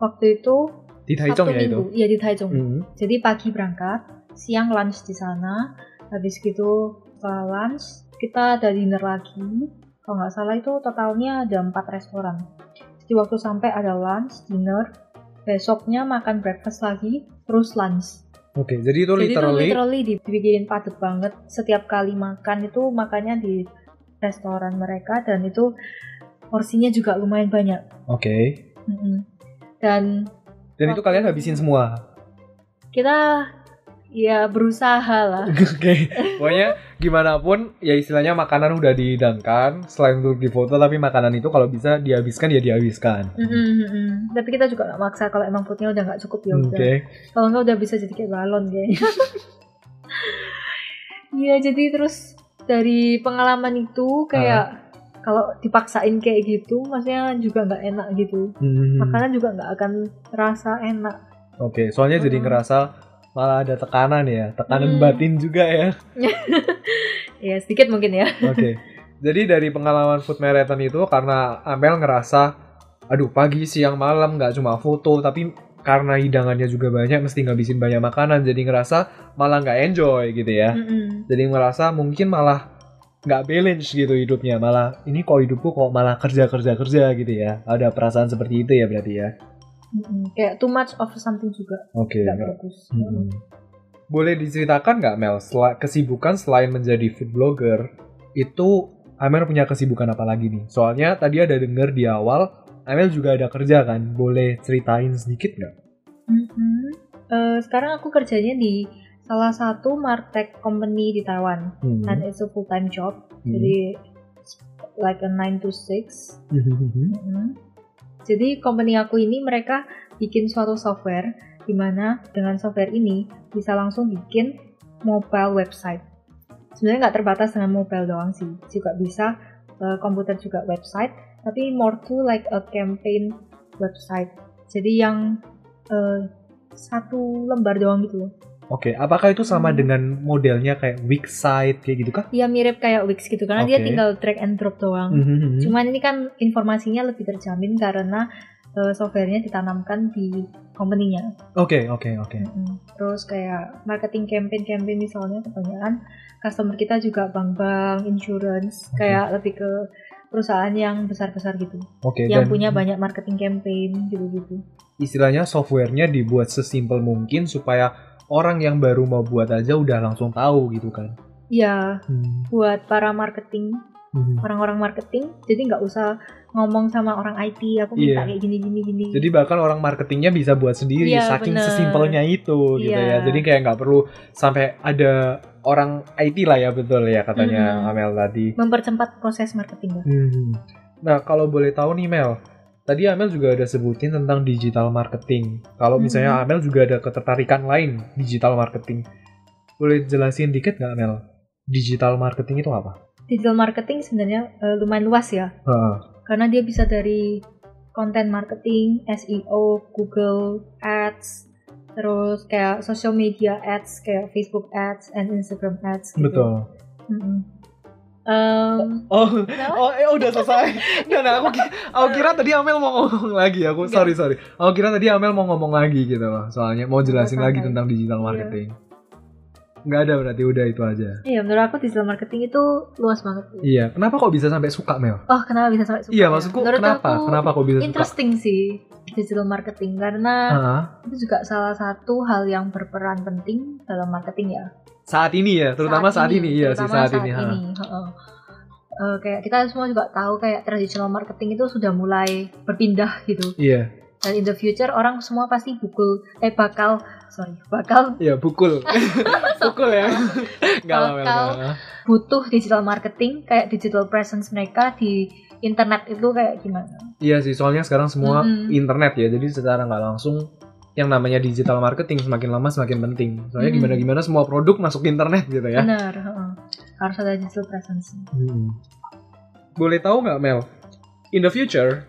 Waktu itu Di Taichung ya itu. Minggu. Iya di Taichung. Hmm. Jadi pagi berangkat, siang lunch di sana, habis gitu setelah lunch kita ada dinner lagi. Kalau nggak salah itu totalnya ada empat restoran. Jadi waktu sampai ada lunch, dinner, besoknya makan breakfast lagi, terus lunch. Oke, jadi itu Jadi itu literally, literally dibikin padat banget. Setiap kali makan itu makannya di restoran mereka dan itu porsinya juga lumayan banyak. Oke. Mm-mm. Dan Dan itu kalian habisin semua. kita ya berusaha lah. Oke. Pokoknya gimana pun ya istilahnya makanan udah dihidangkan selain untuk difoto tapi makanan itu kalau bisa dihabiskan ya dihabiskan. Mm-mm. Tapi kita juga nggak maksa kalau emang foodnya udah nggak cukup ya Oke. udah. Kalau nggak udah bisa jadi kayak balon kayaknya. Iya jadi terus dari pengalaman itu kayak kalau dipaksain kayak gitu, maksudnya juga nggak enak gitu. Hmm. Makanan juga nggak akan terasa enak. Oke, soalnya jadi Mm. ngerasa malah ada tekanan ya, tekanan Hmm. batin juga ya. Ya sedikit mungkin ya. Oke. Jadi dari pengalaman food marathon itu karena Amel ngerasa aduh pagi siang malam nggak cuma foto tapi karena hidangannya juga banyak mesti ngabisin banyak makanan jadi ngerasa malah nggak enjoy gitu ya. Mm-mm. Jadi ngerasa mungkin malah nggak balance gitu hidupnya malah ini kok hidupku kok malah kerja kerja kerja gitu ya. Ada perasaan seperti itu ya berarti ya. Mm-mm. Kayak too much of something juga Oke. nggak nggak- bagus. Mm-mm. Boleh diceritakan nggak Mel, sel- kesibukan selain menjadi food blogger, itu Amel punya kesibukan apa lagi nih? Soalnya tadi ada denger di awal, Amel juga ada kerja kan? Boleh ceritain sedikit nggak? Mm-mm. Eh, sekarang aku kerjanya di salah satu martech company di Taiwan. Hmm. and it's a full time job Hmm. jadi like a 9 to 6 Hmm. Mm. Jadi company aku ini mereka bikin suatu software di mana dengan software ini bisa langsung bikin mobile website. Sebenarnya nggak terbatas dengan mobile doang sih, juga bisa uh, komputer juga website, tapi more to like a campaign website. Jadi yang uh, satu lembar doang gitu. Oke, apakah itu sama Hmm. dengan modelnya kayak Wix site kayak gitu kah? Dia mirip kayak Wix gitu karena dia Oke. tinggal drag and drop doang. Mhm. Cuman ini kan informasinya lebih terjamin karena uh, softwarenya ditanamkan di company-nya. Oke, oke, oke. Mm-mm. Terus kayak marketing campaign-campaign misalnya kebanyakan customer kita juga bank-bank, insurance, Oke. kayak lebih ke perusahaan yang besar-besar gitu, Oke, yang dan punya banyak marketing campaign gitu-gitu. istilahnya softwarenya dibuat sesimpel mungkin supaya orang yang baru mau buat aja udah langsung tahu gitu kan. Ya, Hmm. buat para marketing, Mhm. orang-orang marketing, jadi nggak usah ngomong sama orang IT, aku minta Iya. kayak gini-gini gini. Jadi bahkan orang marketingnya bisa buat sendiri Iya, saking bener. sesimpelnya itu gitu ya. Iya. Jadi kayak nggak perlu sampai ada orang IT lah ya betul ya katanya Mhm. Amel tadi. mempercepat proses marketing. Hmm. Nah kalau boleh tahu nih Mel, tadi Amel juga ada sebutin tentang digital marketing. Kalau misalnya Mhm. Amel juga ada ketertarikan lain digital marketing, boleh jelasin dikit nggak Mel? Digital marketing itu apa? Digital marketing sebenarnya eh, lumayan luas ya, Heeh. karena dia bisa dari content marketing, SEO, Google Ads, terus kayak social media ads kayak Facebook ads and Instagram ads. Gitu. Betul. Mm-mm. Em, Oh, Kenapa? oh, eh udah selesai. Nah, nah, aku, aku kira tadi Amel mau ngomong lagi. Aku Enggak. sorry sorry. Aku kira tadi Amel mau ngomong lagi gitu loh. Soalnya mau jelasin Santai. lagi tentang digital Iya. marketing. Nggak ada berarti udah itu aja. Iya, menurut aku digital marketing itu luas banget. Iya. Kenapa kok bisa sampai suka Mel? Oh, kenapa bisa sampai suka? Iya ya? maksudku Menurut kenapa? aku Kenapa kok bisa suka? Interesting sih digital marketing karena Heeh. itu juga salah satu hal yang berperan penting dalam marketing ya. Saat ini ya, terutama saat, ini, iya sih terutama saat, ini. ha. heeh. Eh, kayak kita semua juga tahu kayak traditional marketing itu sudah mulai berpindah gitu. Iya, Dan in the future orang semua pasti bukul eh bakal sorry bakal iya pukul, pukul ya. Enggak lah, Mel. Bakal. enggak. butuh digital marketing kayak digital presence mereka di internet itu kayak gimana? Iya sih, soalnya sekarang semua Mm-mm. internet ya, jadi secara nggak langsung yang namanya digital marketing semakin lama semakin penting. Soalnya Mm. gimana-gimana semua produk masuk ke internet gitu ya. Benar, heeh. harus ada digital presence. Hmm. Boleh tahu nggak Mel? In the future,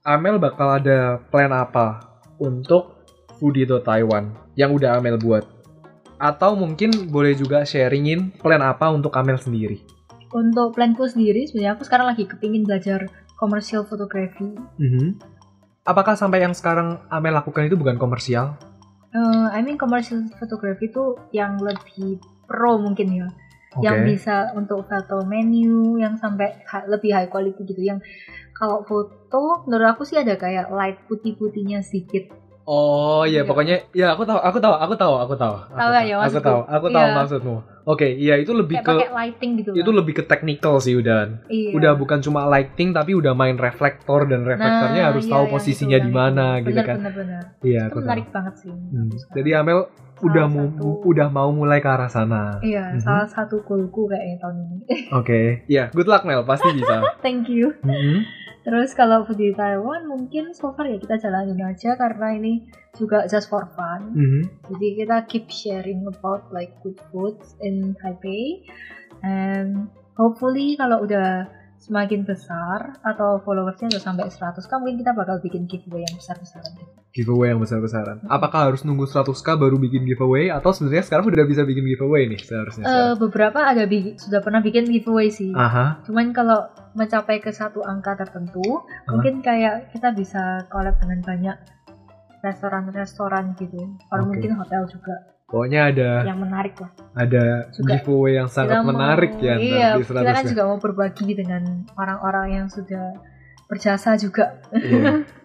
Amel bakal ada plan apa untuk Foodito Taiwan yang udah Amel buat? Atau mungkin boleh juga sharingin plan apa untuk Amel sendiri? Untuk planku sendiri sebenarnya aku sekarang lagi kepingin belajar commercial photography. Mhm. Apakah sampai yang sekarang Amel lakukan itu bukan komersial? Eh, I mean commercial photography itu yang lebih pro mungkin ya, Oke. yang bisa untuk foto menu, yang sampai ha- lebih high quality gitu. Yang kalau foto, menurut aku sih ada kayak light putih-putihnya sedikit. Oh iya, Iya. pokoknya ya aku tahu, aku tahu, aku tahu, aku tahu. Aku Tahu ya, Aku tahu, aku tahu Iya. maksudmu. Oke, iya itu lebih Kayak ke pakai lighting gitu. itu lah. lebih ke technical sih udah. Iya. Udah bukan cuma lighting tapi udah main reflektor dan reflektornya Nah, harus iya, tahu yang posisinya di mana itu. gitu Bener, kan. Bener, bener. Iya, Itu tahu. menarik banget sih. Hmm. Jadi Amel udah mau satu- udah mau mulai ke arah sana. Iya, Mhm. salah satu goalku kayaknya tahun ini. Oke. Iya, good luck Mel, pasti bisa. Thank you. Mhm. Terus kalau di Taiwan mungkin so far ya kita jalanin aja karena ini juga just for fun. Mhm. Jadi kita keep sharing about like good food in Taipei and hopefully kalau udah semakin besar atau followersnya udah sampai 100 kan mungkin kita bakal bikin giveaway yang besar-besaran. Giveaway yang besar-besaran. Apakah harus nunggu 100k baru bikin giveaway atau sebenarnya sekarang udah bisa bikin giveaway nih seharusnya? Eh, sekarang? beberapa ada sudah pernah bikin giveaway sih. Aha. Cuman kalau mencapai ke satu angka tertentu, mungkin kayak kita bisa collab dengan banyak restoran-restoran gitu, atau Oke. mungkin hotel juga Pokoknya ada yang menarik lah. ada Juga giveaway yang sangat mau- menarik ya Iya, di kita kan 100 juga mau berbagi dengan orang-orang yang sudah berjasa juga. Iya.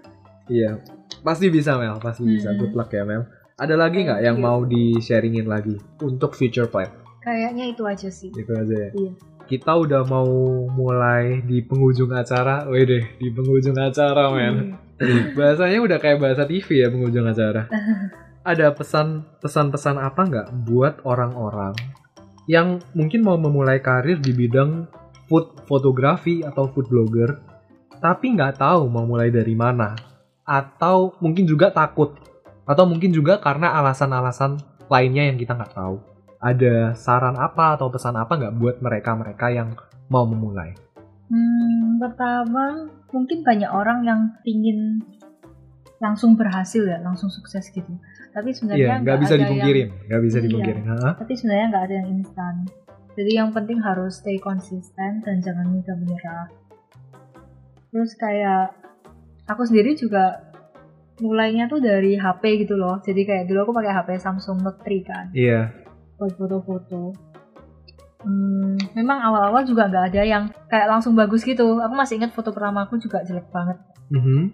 Iya. Pasti bisa Mel, pasti bisa. Hmm. Good luck ya Mel. Ada lagi nggak yang mau di-sharingin lagi untuk future plan? Kayaknya itu aja sih. Itu aja ya. Iya. Kita udah mau mulai di penghujung acara. Wede, di penghujung acara men. Hmm. Bahasanya udah kayak bahasa TV ya penghujung acara. Ada pesan pesan-pesan apa nggak buat orang-orang yang mungkin mau memulai karir di bidang food fotografi atau food blogger, tapi nggak tahu mau mulai dari mana. atau mungkin juga takut atau mungkin juga karena alasan-alasan lainnya yang kita nggak tahu. Ada saran apa atau pesan apa nggak buat mereka-mereka yang mau memulai? Hmm, pertama mungkin banyak orang yang ingin langsung berhasil ya, langsung sukses gitu. Tapi Iya, sebenarnya nggak bisa ada dipungkirin, nggak bisa Iya. dipungkirin. Yang, tapi sebenarnya nggak ada yang instan. Jadi yang penting harus stay konsisten dan jangan mudah menyerah. Terus kayak aku sendiri juga mulainya tuh dari HP gitu loh. Jadi kayak dulu aku pakai HP Samsung Note 3 kan Iya, buat foto-foto. Hmm, memang awal-awal juga nggak ada yang kayak langsung bagus gitu. Aku masih ingat foto pertama aku juga jelek banget. Mhm. Hmm,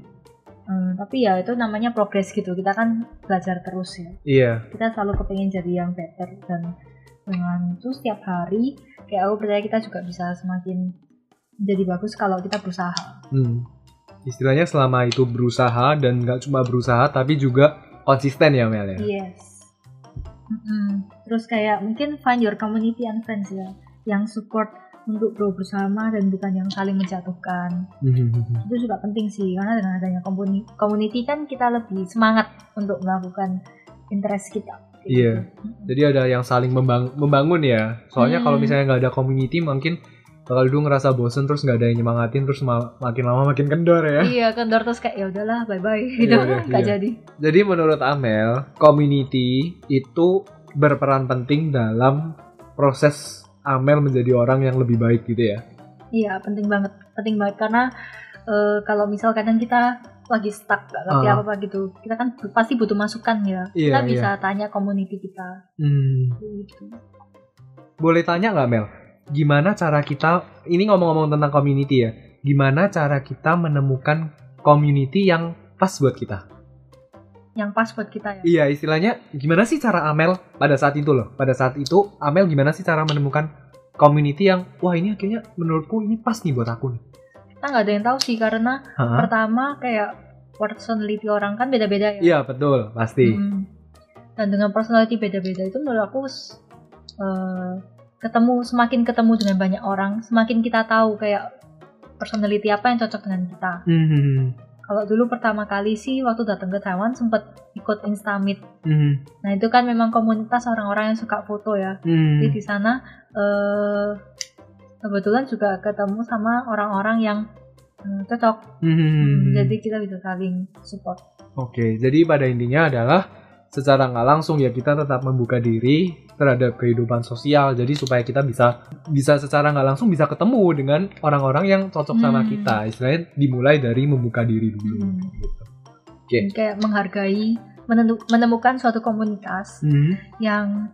tapi ya itu namanya progres gitu. Kita kan belajar terus ya. iya, Kita selalu kepengen jadi yang better dan dengan itu setiap hari kayak aku percaya kita juga bisa semakin jadi bagus kalau kita berusaha. Hmm. Istilahnya selama itu berusaha dan nggak cuma berusaha tapi juga konsisten ya Mel ya. Yes. Mm-mm. Terus kayak mungkin find your community and friends ya, yang support untuk grow bersama dan bukan yang saling menjatuhkan. Mhm. Itu juga penting sih karena dengan adanya community, community kan kita lebih semangat untuk melakukan interest kita. Kayak Iya. gitu. Mm-mm. Jadi ada yang saling membang- membangun ya. Soalnya Hmm. kalau misalnya nggak ada community mungkin bakal dulu ngerasa bosen terus nggak ada yang nyemangatin terus ma- makin lama makin kendor ya. Iya kendor terus kayak ya udahlah bye bye gitu udah, nggak iya. jadi. Jadi menurut Amel, community itu berperan penting dalam proses Amel menjadi orang yang lebih baik gitu ya. Iya penting banget penting banget karena eh, kalau misal kadang kita lagi stuck gak ngerti Ah. apa apa gitu kita kan pasti butuh masukan ya Iya, kita bisa tanya community kita Hmm. gitu. Boleh tanya nggak Mel? Gimana cara kita, ini ngomong-ngomong tentang community ya, gimana cara kita menemukan community yang pas buat kita? Yang pas buat kita ya Iya, istilahnya gimana sih cara Amel pada saat itu loh? Pada saat itu Amel gimana sih cara menemukan community yang wah ini akhirnya menurutku ini pas nih buat aku nih. kita nggak ada yang tahu sih karena Hah? pertama kayak personality orang kan beda-beda ya Iya betul pasti. Mm. dan dengan personality beda-beda itu menurut aku eh, ketemu semakin ketemu dengan banyak orang semakin kita tahu kayak personality apa yang cocok dengan kita Hmm. Kalau dulu pertama kali sih waktu datang ke Taiwan sempet ikut Instamit. Hmm. Nah itu kan memang komunitas orang-orang yang suka foto ya. Hmm. Jadi di sana eh, kebetulan juga ketemu sama orang-orang yang eh, cocok. Hmm. Jadi kita bisa saling support. Oke, jadi pada intinya adalah secara nggak langsung ya kita tetap membuka diri terhadap kehidupan sosial. Jadi supaya kita bisa bisa secara nggak langsung bisa ketemu dengan orang-orang yang cocok sama Hmm. kita. Istilahnya dimulai dari membuka diri dulu. Hmm. Gitu. Oke. Dan Kayak menghargai, menemukan suatu komunitas Hmm. yang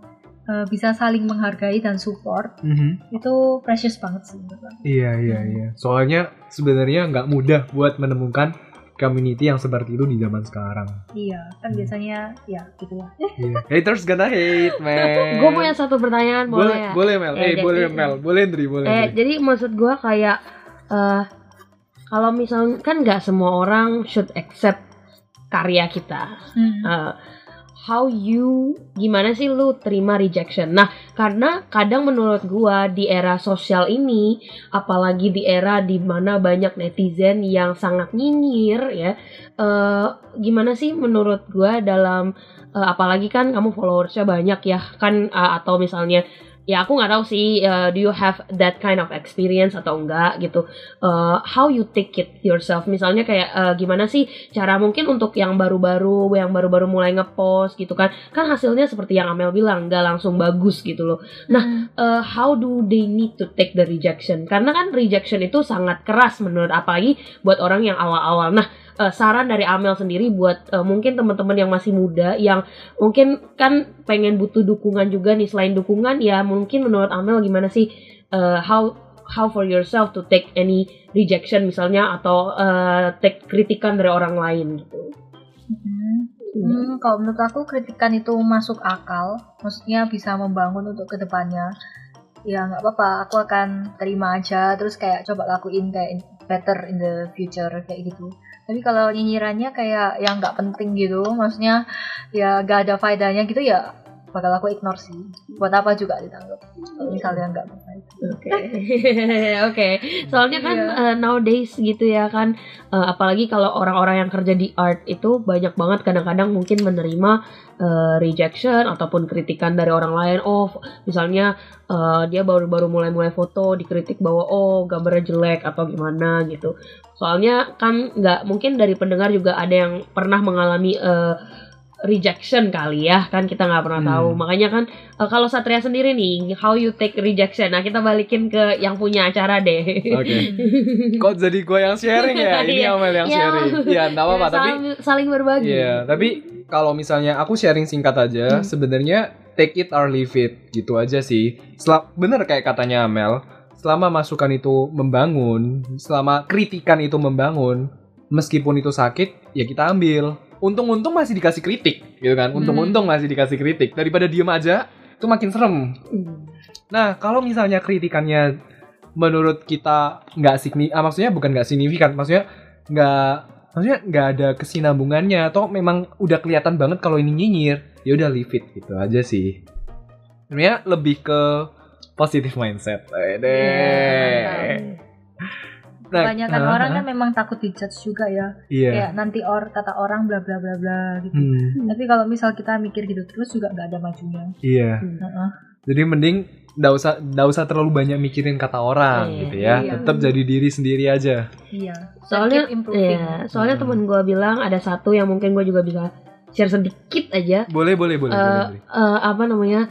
eh, bisa saling menghargai dan support Mhm. itu precious banget sih. Iya iya Hmm. iya. Soalnya sebenarnya nggak mudah buat menemukan community yang seperti itu di zaman sekarang. Iya, kan Hmm. biasanya ya gitu lah. Iya. Haters gonna hate, man. gue punya satu pertanyaan boleh, boleh ya? boleh Mel. Ya, eh jadi- boleh Mel. Boleh Ndri, boleh. Eh, jadi maksud gue kayak eh kalau misalnya kan nggak semua orang should accept karya kita. Hmm. Eh, how you gimana sih lu terima rejection? Nah, karena kadang menurut gua di era sosial ini, apalagi di era di mana banyak netizen yang sangat nyinyir ya, eh, gimana sih menurut gua dalam eh, apalagi kan kamu followersnya banyak ya kan eh, atau misalnya ya aku nggak tahu sih eh, do you have that kind of experience atau enggak gitu. Eh, how you take it yourself? Misalnya kayak eh, gimana sih cara mungkin untuk yang baru-baru yang baru-baru mulai ngepost gitu kan? Kan hasilnya seperti yang Amel bilang nggak langsung bagus gitu loh. Nah, uh, how do they need to take the rejection? Karena kan rejection itu sangat keras menurut apalagi buat orang yang awal-awal. Nah, uh, saran dari Amel sendiri buat uh, mungkin teman-teman yang masih muda yang mungkin kan pengen butuh dukungan juga nih selain dukungan ya mungkin menurut Amel gimana sih uh, how how for yourself to take any rejection misalnya atau uh, take kritikan dari orang lain gitu. Hmm. Hmm, kalau menurut aku kritikan itu masuk akal, maksudnya bisa membangun untuk ke depannya. Ya nggak apa-apa, aku akan terima aja, terus kayak coba lakuin kayak better in the future kayak gitu. Tapi kalau nyinyirannya kayak yang nggak penting gitu, maksudnya ya gak ada faedahnya gitu ya bakal aku ignore sih. Buat apa juga ditanggap misalnya nggak baik. Oke, oke. Soalnya kan Iya. uh, nowadays gitu ya kan, uh, apalagi kalau orang-orang yang kerja di art itu banyak banget kadang-kadang mungkin menerima uh, rejection ataupun kritikan dari orang lain. Oh, misalnya uh, dia baru-baru mulai-mulai foto dikritik bahwa oh gambarnya jelek atau gimana gitu. Soalnya kan nggak mungkin dari pendengar juga ada yang pernah mengalami uh, rejection kali ya kan kita nggak pernah Hmm. tahu makanya kan uh, kalau Satria sendiri nih how you take rejection nah kita balikin ke yang punya acara deh Oke. Kok jadi gue yang sharing ya? Ini Iya. Amel yang Iya. sharing. Iya, enggak apa-apa, Ya, tapi saling, berbagi Iya, tapi kalau misalnya aku sharing singkat aja, Hmm. sebenarnya take it or leave it gitu aja sih. Selama, bener kayak katanya Amel, selama masukan itu membangun, selama kritikan itu membangun, meskipun itu sakit, ya kita ambil. Untung-untung masih dikasih kritik, gitu kan? Untung-untung masih dikasih kritik daripada diem aja, itu makin serem. Hmm. Nah, kalau misalnya kritikannya menurut kita nggak signifikan, maksudnya bukan nggak signifikan, maksudnya nggak, maksudnya nggak ada kesinambungannya atau memang udah kelihatan banget kalau ini nyinyir, ya udah leave it gitu aja sih. Sebenarnya lebih ke positive mindset. Eh, deh. Iya, Nah, Kebanyakan ah, orang ah, kan memang takut dijudge juga ya. iya. Kayak nanti or kata orang bla bla bla bla gitu. Hmm, Tapi kalau misal kita mikir gitu terus juga nggak ada majunya. iya. Heeh. Jadi mending nggak usah nggak usah terlalu banyak mikirin kata orang Iya. gitu ya. Iya. Tetap jadi diri sendiri aja. Iya. soalnya Keep improving. ya, soalnya Hmm. temen gue bilang ada satu yang mungkin gue juga bisa share sedikit aja Boleh, boleh, boleh, Eh, boleh, boleh. eh, apa namanya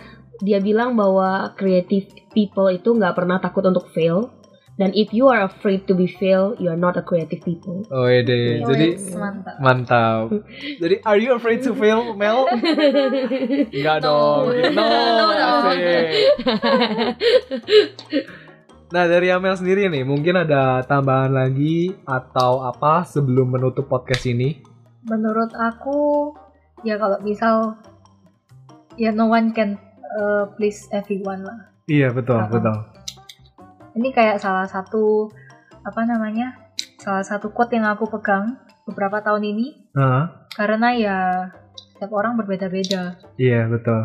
dia bilang bahwa creative people itu nggak pernah takut untuk fail dan if you are afraid to be fail you are not a creative people Oh deh. Oh, Jadi yes, mantap. mantap. Jadi are you afraid to fail, Mel? Enggak No. dong. No, No, no. Nah dari Amel sendiri nih, mungkin ada tambahan lagi atau apa sebelum menutup podcast ini? Menurut aku ya kalau misal ya no one can uh, please everyone lah. Iya betul betul. Ini kayak salah satu apa namanya? Salah satu quote yang aku pegang beberapa tahun ini Hah? karena ya setiap orang berbeda-beda Iya betul.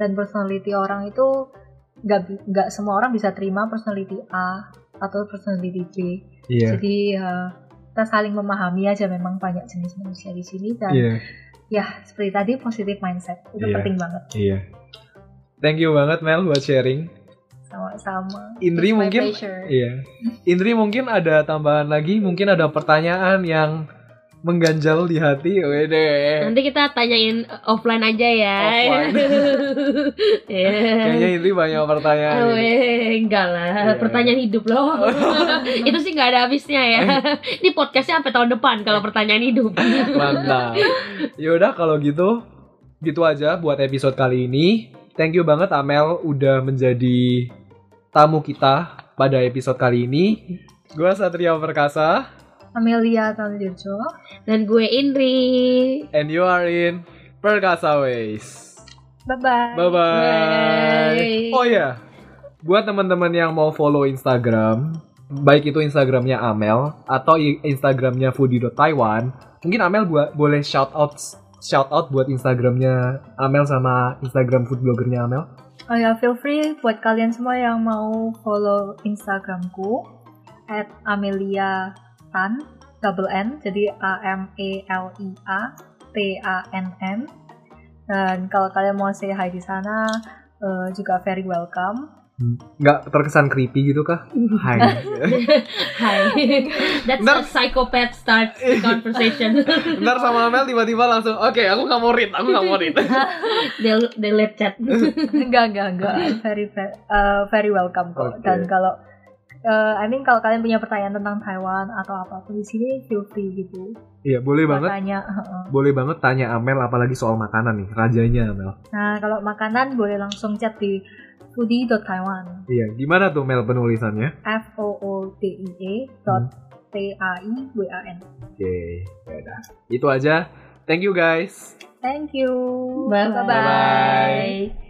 dan personality orang itu nggak nggak semua orang bisa terima personality A atau personality B. Iya. Jadi ya, kita saling memahami aja memang banyak jenis manusia di sini dan Iya. Ya seperti tadi positive mindset itu Iya. penting banget Iya. Thank you banget Mel buat sharing. sama-sama. Indri It's mungkin. Iya. Indri mungkin ada tambahan lagi, mungkin ada pertanyaan yang mengganjal di hati. Wede. nanti kita tanyain offline aja ya Offline. Iya. Kayaknya Indri banyak pertanyaan. Oh, ini. eh, enggak lah, Iya. pertanyaan hidup loh. itu sih nggak ada habisnya ya. Ini podcastnya sampai tahun depan kalau pertanyaan hidup. Mantap. Yaudah kalau gitu, gitu aja buat episode kali ini. Thank you banget Amel udah menjadi tamu kita pada episode kali ini. Gua Satria Perkasa Amelia Tanjurjo. Dan gue Indri. and you are in Perkasa Ways. Bye bye. Bye bye. Oh ya, buat teman-teman yang mau follow Instagram, baik itu Instagramnya Amel atau Instagramnya foodie.taiwan, mungkin Amel buat boleh shout out shout out buat Instagramnya Amel sama Instagram food bloggernya Amel. Oh ya, feel free buat kalian semua yang mau follow Instagramku at Amelia Tan double N jadi A M E L I A T A N N dan kalau kalian mau say hi di sana eh, juga very welcome. Nggak terkesan creepy gitu kah? Hai. Hi. That's Ntar- a psychopath starts the conversation. Ntar sama Amel tiba-tiba langsung, oke aku nggak mau read, aku nggak mau read. They'll delete chat. enggak enggak enggak very very, eh, very welcome kok Oke. dan kalau eh, I mean kalau kalian punya pertanyaan tentang Taiwan atau apa pun di sini feel free gitu Iya boleh buat banget, tanya heeh. boleh banget tanya Amel apalagi soal makanan nih, rajanya Amel. nah kalau makanan boleh langsung chat di foodie.taiwan Iya, gimana tuh Mel penulisannya? F O O D I E dot T A I W A N Oke, ya udah. Itu aja. Thank you guys. thank you Bye-bye. bye, -bye.